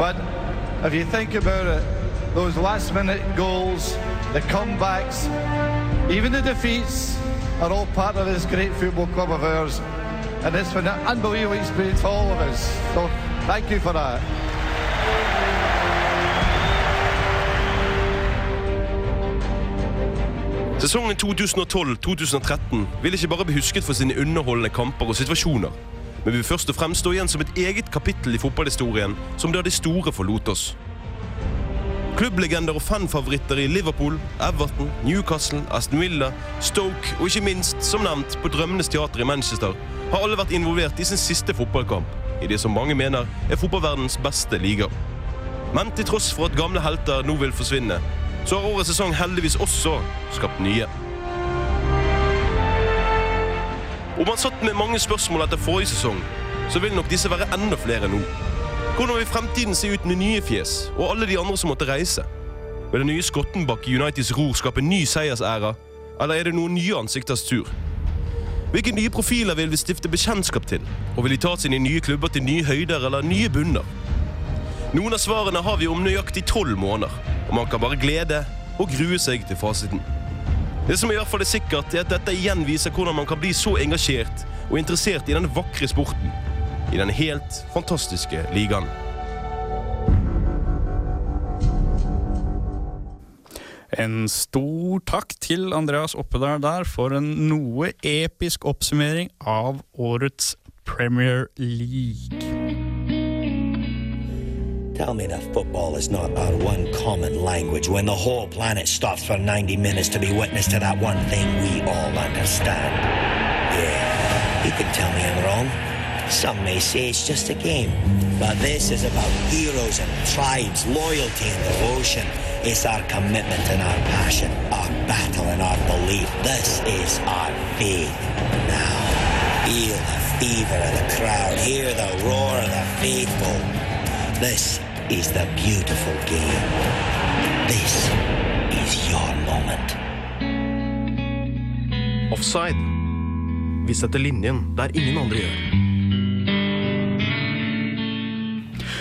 But if you think about it, those last minute goals, the comebacks, even the defeats are all part of this great football club of ours. And it's been an unbelievable experience for all of us. So thank you for that. Sesongen 2012-2013 vil ikke bare bli husket for sine underholdende kamper og situasjoner, men vil først og fremst stå igjen som et eget kapittel i fotballhistorien som da de store forlot oss. Klubblegender og fanfavoritter i Liverpool, Everton, Newcastle, Aston Villa, Stoke og ikke minst, som nevnt, på Drømmenes teater i Manchester, har alle vært involvert i sin siste fotballkamp i det som mange mener er fotballverdens beste liga. Men til tross for at gamle helter nå vil forsvinne, så har årets sesong heldigvis også skapt nye. Om man satt med mange spørsmål etter forrige sesong, så vil nok disse være enda flere nå. Hvordan vil fremtiden se ut med nye fjes og alle de andre som måtte reise? Vil den nye Skottenbakk i Uniteds ror skape ny seiersæra, eller er det noen nye ansikters tur? Hvilke nye profiler vil vi stifte bekjentskap til, og vil de ta sine nye klubber til nye høyder eller nye bunner? Noen av svarene har vi om nøyaktig tolv måneder, og man kan bare glede og grue seg til fasiten. Det som i hvert fall er sikkert, er at dette igjen viser hvordan man kan bli så engasjert og interessert i den vakre sporten. I den helt fantastiske ligaen. En stor takk til Andreas Oppedal der for en noe episk oppsummering av årets Premier League. Tell me that football is not our one common language when the whole planet stops for 90 minutes to be witness to that one thing we all understand. Yeah, you can tell me I'm wrong. Some may say it's just a game. But this is about heroes and tribes, loyalty and devotion. It's our commitment and our passion, our battle and our belief. This is our faith. Now, feel the fever of the crowd, hear the roar of the faithful. This is the beautiful game. This is your moment. Offside. Vi setter linjen der ingen andre gjør.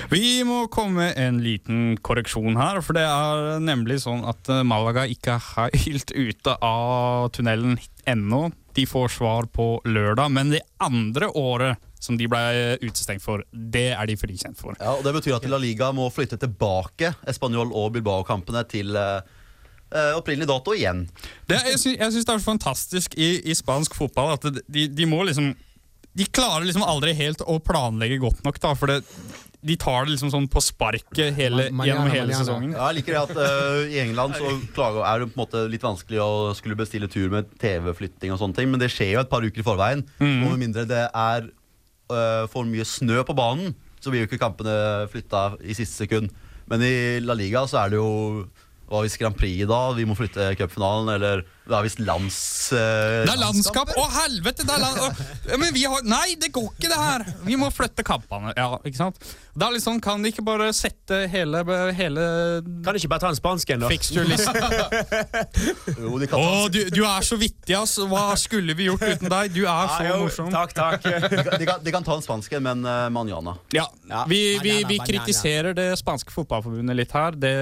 Vi må komme med en liten korreksjon her, for det er nemlig sånn at eh, Malaga ikke er helt ute av tunnelen ennå. De får svar på lørdag, men det andre året som de ble utestengt for, det er de frikjent for. Ja, og Det betyr at La Liga må flytte tilbake Español og Bilbao-kampene til eh, opprinnelig dato igjen. Det, jeg syns, jeg syns det er fantastisk i, i spansk fotball at de, de må liksom De klarer liksom aldri helt å planlegge godt nok, da, for det, de tar det liksom sånn på sparket hele, gjennom hele sesongen. Ja, jeg liker det at uh, I England så klager, er det på en måte litt vanskelig å skulle bestille tur med TV-flytting, og sånne ting men det skjer jo et par uker i forveien. Mm. Og med mindre det er eh, for mye snø på banen, så blir jo ikke kampene flytta i siste sekund. Men i La Liga så er det jo hva hvis Grand Prix da? Vi må flytte cupfinalen, eller det er visst lands... Uh, Det er landskap! Å, helvete! Det er land... Å, men vi har Nei, det går ikke, det her! Vi må flytte kampene. Ja, ikke sant? Det er sånn, Kan de ikke bare sette hele, hele Kan de ikke bare ta en spansk en, da? Fixture-listen? jo, de kan Å, du, du er så vittig, ass! Hva skulle vi gjort uten deg? Du er så ah, jo, morsom. Takk, takk. de, kan, de, kan, de kan ta en spanske, men uh, manjana. Ja, vi, vi, vi kritiserer det spanske fotballforbundet litt her. Det,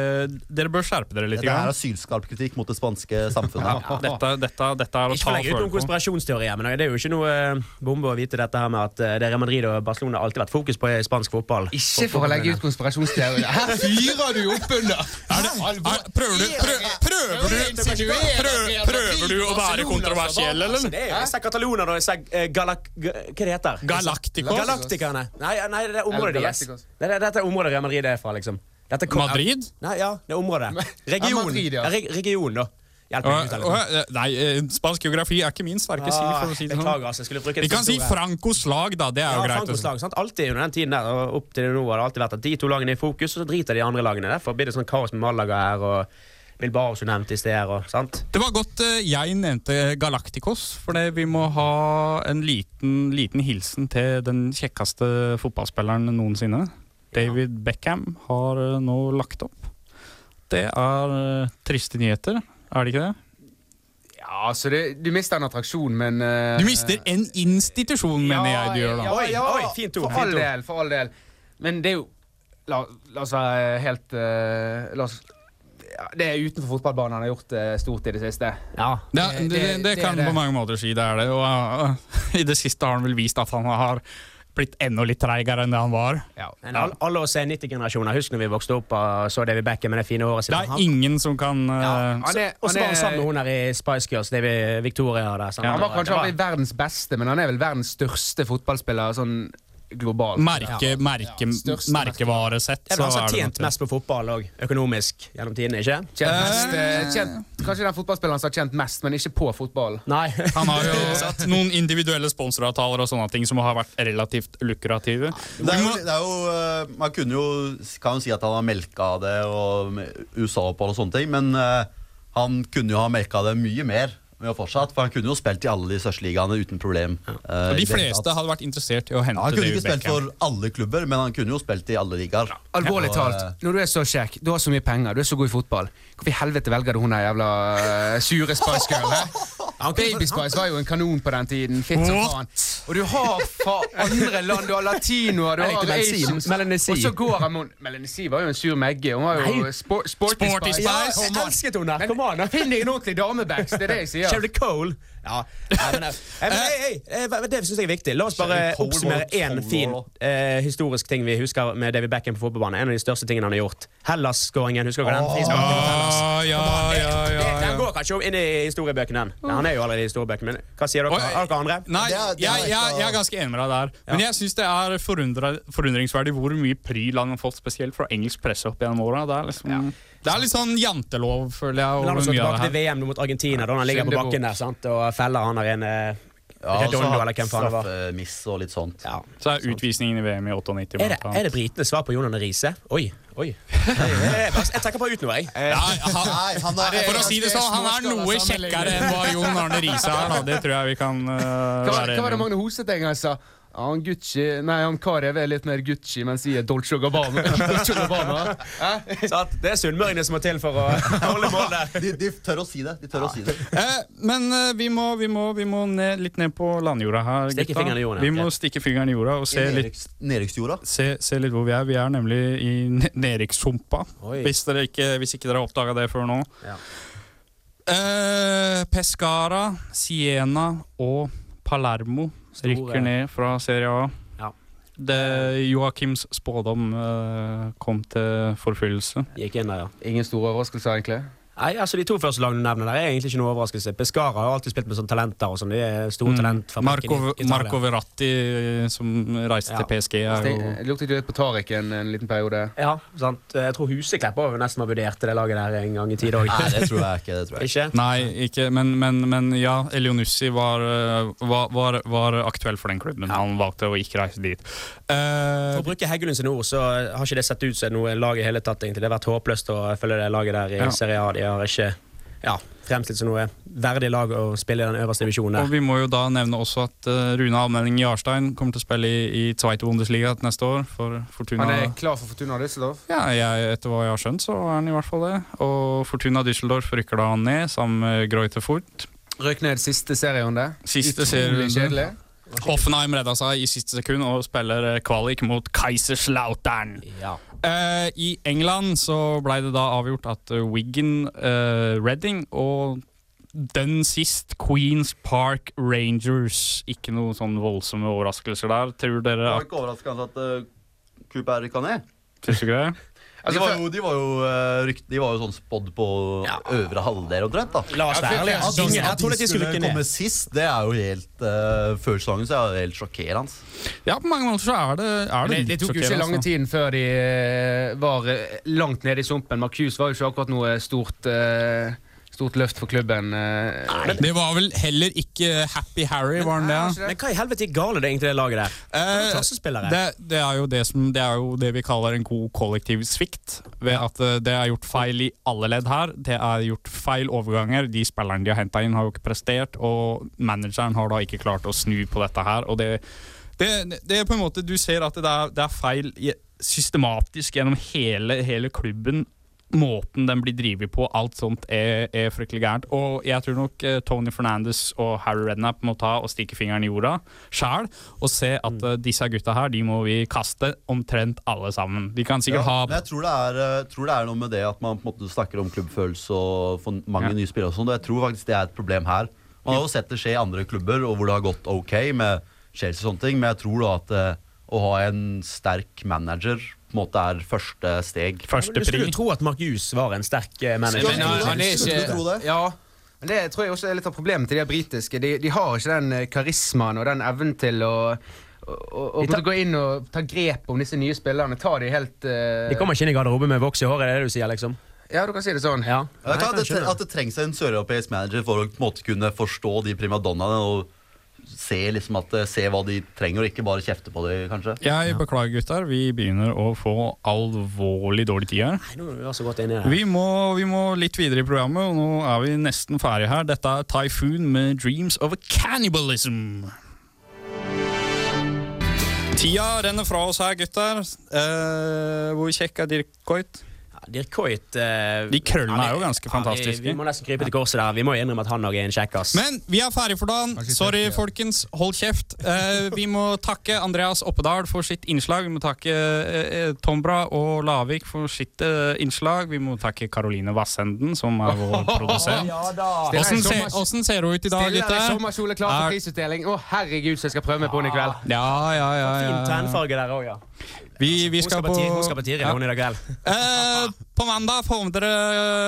dere bør skjerpe dere litt. Det er grann. asylskarp kritikk mot det spanske samfunnet. Dette, dette, dette er å Ikke ta legge ut noen konspirasjonsteorier, men det er jo ikke noe eh, bombe å vite dette her med at eh, det Real Madrid og Barcelona har alltid vært fokus på i spansk fotball. Ikke for å legge ut konspirasjonsteorier. Her fyrer du opp under! Prøver du, prøv, prøver du, prøv, prøver du å være kontroversiell, eller? Altså, det er jo disse Catalona og disse eh, galak... Hva det heter Galacticos? Galaktikerne. Nei, nei, det er området deres. Er, dette er området Real Madrid er fra, liksom. Dette kom- Madrid? Nei, ja, det er området. Region. Madrid, ja. Ja, reg- region, da. Hjelp meg ut. Eller Nei, eh, spansk geografi er ikke min sterke side. for å si det sånn. Altså. Vi kan si Frankos. Francos lag, da. Det er Ja, jo greit. å Frankos lag, sant? Alltid under den tiden der og opp til nå har det alltid vært at de to lagene er i fokus, og så driter de andre lagene. Derfor blir det sånn kaos med Malaga her og Bilbao som nevnt i sted. Og, sant? Det var godt eh, jeg nevnte Galacticos, for det vi må ha en liten, liten hilsen til den kjekkeste fotballspilleren noensinne. David Beckham har eh, nå lagt opp. Det er triste nyheter, er det ikke det? Ja, så det, Du mister en attraksjon, men uh, Du mister en institusjon, mener jeg du gjør da. Ja, Oi, ja, oi, fint ord, For all del, for all del. Men det er jo La, la oss være helt uh, La oss ja, Det er utenfor fotballbanen han har gjort det stort i det siste. Ja. Det, det, det, det kan på mange måter si det er det. Og uh, i det siste har han vel vist at han har blitt enda litt treigere enn det han var. Ja. Men alle, alle oss 90-generasjoner, husk når vi vokste opp og så David Beckham med det fine håret sitt. Det er Han- ingen som kan uh, Han er, Og så var han er, sammen med hun her i Spice Girls, David Victoria der. ja, han var kanskje var- aldri verdens beste, men han er vel verdens største fotballspiller sånn globalt. merke, merke, ja, merkevaresett. Er han som har tjent mest på fotball òg, økonomisk, gjennom tidene, ikke? Tjent mest, eh, tjent, kanskje den fotballspilleren som har tjent mest, men ikke på fotball. Nei. Han har jo noen individuelle sponsoravtaler og sånne ting som har vært relativt lukrative. Det er jo, det er jo, eh, man kunne jo, kan jo si at han har melka det og USA-opphold og sånne ting, men eh, han kunne jo ha melka det mye mer. Med å fortsatt, for Han kunne jo spilt i alle de største ligaene uten problem. Ja. Uh, de fleste hadde vært interessert i å hente Ja, han kunne ikke spilt for alle klubber, men han kunne jo spilt i alle ligaer. Alvorlig Og, talt, eh, når du er så kjekk, du har så mye penger, du er så god i fotball, hvorfor i helvete velger du hun der jævla eh, sure Spice Girl? Baby Spice var jo en kanon på den tiden. Fitt som faen. Og du har fra andre land, du har latinoer, du har. Asians. Melanessi. Og så går han mot Melanessi var jo en sur megge. Hun var jo spo sporty, Sporty. Spice. Ja, Jeg elsket henne! Kom an! Finn deg en ordentlig damebags, det er det jeg sier. Sherry Cole. Ja. Nei, men, eh, men, hei, hei, eh, det syns jeg er viktig. La oss bare oppsummere én fin eh, historisk ting vi husker med David Beckham på fotballbanen. En av de største tingene han har gjort. Hellas-skåringen, husker dere den? Ah, ja, ja, ja, Den ja. går kanskje inn i historiebøkene, den. Ja, Han er jo allerede i historiebøkene, men hva sier dere? Dere andre? Nei, jeg, jeg, jeg er ganske enig med deg der. Men jeg syns det er forundringsverdig hvor mye pryl han har fått, spesielt fra engelsk presse opp gjennom åra. Det er litt sånn jantelov, føler jeg. Over oss gå tilbake til. VM mot Argentina, da han ligger på bakken der sant? og feller han der inne ja, Redondo, eller hvem faen det var. straffemiss og litt sånt. Ja. Så er utvisningen i VM i 98 Er det, er det britenes svar på Jon Arne Riise? Oi, oi. Jeg, trekker bare ut noe, jeg. Ja, han, han er, for å si det sånn, han er noe kjekkere enn hva Jon Arne Riise er. Det tror jeg vi kan uh, være hva var det. Magne Hoseth en gang sa? Ja, han Gucci Nei, han Karev er litt mer Gucci, men sier Dolce og Gabbana. Dolce og Gabbana. Eh? Det er sunnmøringene som må til for å holde mål der. de, de tør å si det. De tør å si det. Eh, men eh, vi må, vi må, vi må ned, litt ned på landjorda her, Stikke gutta. fingeren i jorda, Vi ok. må stikke fingeren i jorda og se litt, Nedrykks- Nedrykksjorda. se, se litt hvor vi er. Vi er nemlig i ne- nedrykkssumpa, Oi. hvis, dere ikke, hvis ikke dere har oppdaga det før nå. Ja. Eh, Pescara, Siena og Palermo Store. rykker ned fra Serie A. Ja. Det Joakims spådom eh, kom til forfyllelse. Gikk inn der, ja. Ingen store overraskelser, egentlig. Nei, altså De to første lagene du nevner der, er egentlig ikke noe overraskelse. Pescara har alltid spilt med sånne talenter. og sånn, De er store talent fra Mm. Marco, Marco Verratti, som reiste Ja. til PSG, er jo Det luktet jo litt på Tariq en, en liten periode. Ja, sant. Jeg tror Huseklepp også nesten har vurdert det laget der en gang i tida òg. Nei, det tror jeg ikke. Det tror jeg. ikke. Ikke? Nei, ikke, men, men, men ja, Elionussi var, eh, var, var, var aktuell for den klubben. Han valgte å ikke reise dit. Uh, For å bruke Heggelund sine ord, så har ikke det sett ut som noe lag i hele tatt. egentlig. Det har vært håpløst å følge det laget der i Ja. Serie A. De har ikke ja, fremstilt som noe verdig lag å spille i den øverste divisjonen og vi må jo da nevne også at eh, Rune Almenning Jarstein kommer til å spille i, i Zweite Bundesliga neste år for Fortuna. Han er klar for Fortuna Düsseldorf. Ja, jeg, etter hva jeg har skjønt, så er han i hvert fall det. Og Fortuna Düsseldorf rykker da ned sammen med Greuter Furt. Røk ned siste serierunde. Siste serierunde. Hoffenheim redda seg i siste sekund og spiller eh, kvalik mot Kaiserslautern. Ja. Eh, I England så ble det da avgjort at eh, Wigan, Redding Reading og den sist Queens Park Rangers. Ikke noe sånn voldsomme overraskelser der. Tror Det dere var at ikke overraskende at uh, Cooper rykka ned. Syns du ikke det? De, var jo, de, var jo, uh, rykt, de var jo sånn spådd på øvre halvdel omtrent. da oss. At de, at de de skulle komme sist, det er jo helt uh, Før sesongen så er det helt sjokkerende. Ja, på mange måter så er det, er det det, det tok jo ikke lange tiden før de eh, var langt nede i sumpen. Marcus var jo ikke akkurat noe stort, eh, stort løft for klubben. Nei, Det var vel heller ikke Happy Harry, var han det? Men hva i helvete gikk galt det egentlig det laget der? Eh. Det, det, er jo det, som, det er jo det vi kaller en god kollektiv svikt. Ved at eh, det er gjort feil i alle ledd her. Det er gjort feil overganger. De spillerne de har henta inn, har jo ikke prestert. Og manageren har da ikke klart å snu på dette her. Og det, det, det er på en måte Du ser at det er, det er feil i- systematisk gjennom hele, hele klubben. Måten den blir drevet på, alt sånt er, er fryktelig gærent. Og jeg tror nok eh, Tony Fernandes og Harry Redknapp må ta og stikke fingeren i jorda sjæl og se at mm. disse gutta her, de må vi kaste omtrent alle sammen. De kan sikkert Ja, ha men jeg tror det, er, eh, tror det er noe med det at man på en måte snakker om klubbfølelse og får mange Ja. nye spillere. og sånn, og Jeg tror faktisk det er et problem her. Man har jo sett det skje i andre klubber, og hvor det har gått ok med Chelsea og sånne ting, men jeg tror da at eh, å ha en sterk manager på en måte er første steg. Du skulle jo tro at Mark Hughes var en sterk eh, manager. Men han, han er ikke Ja, men det tror jeg også er litt av problemet til de britiske. De, de har ikke den eh, karismaen og den evnen til å og, gå inn og ta grep om disse nye spillerne. Ta de helt uh... De kommer ikke inn i garderoben med voks i håret, er det det du sier, liksom? Ja, du kan si det sånn. Ja. Vet, at, det, at det trengs en søreuropeisk manager for å på en måte kunne forstå de primadonnaene og se, liksom at, eh, se hva de trenger, og ikke bare kjefte på dem, kanskje. Jeg beklager, gutter. Vi begynner å få alvorlig dårlig tid her. Nei, nå er vi også godt inne her. Vi må, vi må litt videre i programmet, og nå er vi nesten ferdige her. Dette er Typhoon med 'Dreams of Cannibalism'. Tida renner fra oss her, gutter. Eh, hvor kjekk er Dirk Coit? Dirk Coit uh, De krøllene er, er jo vi- ganske ja, fantastiske. Vi, vi må nesten krype til korset der. Vi må jo innrømme at han òg er en kjekkas. Men vi er ferdig for dagen. Sorry, folkens. Hold kjeft. Uh, vi må takke Andreas Oppedal for sitt innslag. Vi må takke uh, Tombra og Lavik for sitt eh, innslag. Vi må takke Karoline Vassenden, som er vår produsent. Ja. Åssen ser, hvordan ser hun ut i dag, Stiller i gutter? sommerkjole klar for prisutdeling. Å, herregud, så jeg skal prøve meg på henne i kveld. Ja, ja, ja. ja, ja. tennfarge der òg, ja. Vi, vi Hun skal skal på på hun skal på Tiril, i dag kveld. Eh, på mandag får dere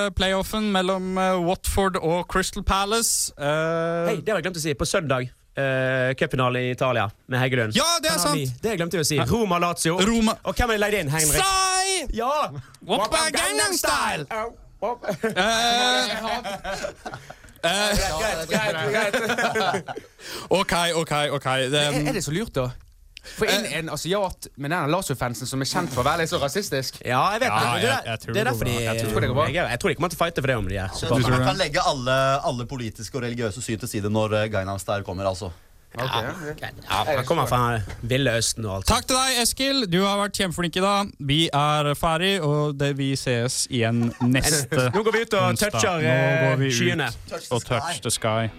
eh, playoffen mellom eh, Watford og Crystal Palace. Eh, Hei, det har jeg glemt å si. På søndag, uh, cupfinale i Italia med Heggelund. Ja, det er vi- sant. Det glemte jeg å si. Roma Lazio. Roma. Og hvem er leid inn? Henrik? Sai! Ja! Walk by Gangnam Style! Greit, greit, greit. OK, OK. ok det, Er, er det så lurt, da? For inn en asiat med den Lazio-fansen som er kjent for å være litt så rasistisk. Ja, jeg vet Ja, det. Det, jeg- jeg tror det er derfor de. Jeg tror det går bra. jeg, tror de kommer til å fighte for det om de er Så supportere. man kan legge alle, alle politiske og religiøse syn til side når uh, Gainam Style kommer, altså. Ja, jeg kommer fra Ville Østen og alt. Takk til deg, Eskil. Du har vært kjempeflink i dag. Vi er ferdig, og det, vi ses igjen neste Nå går vi ut og toucher, Nå går vi eh, skyene. Og touch the sky.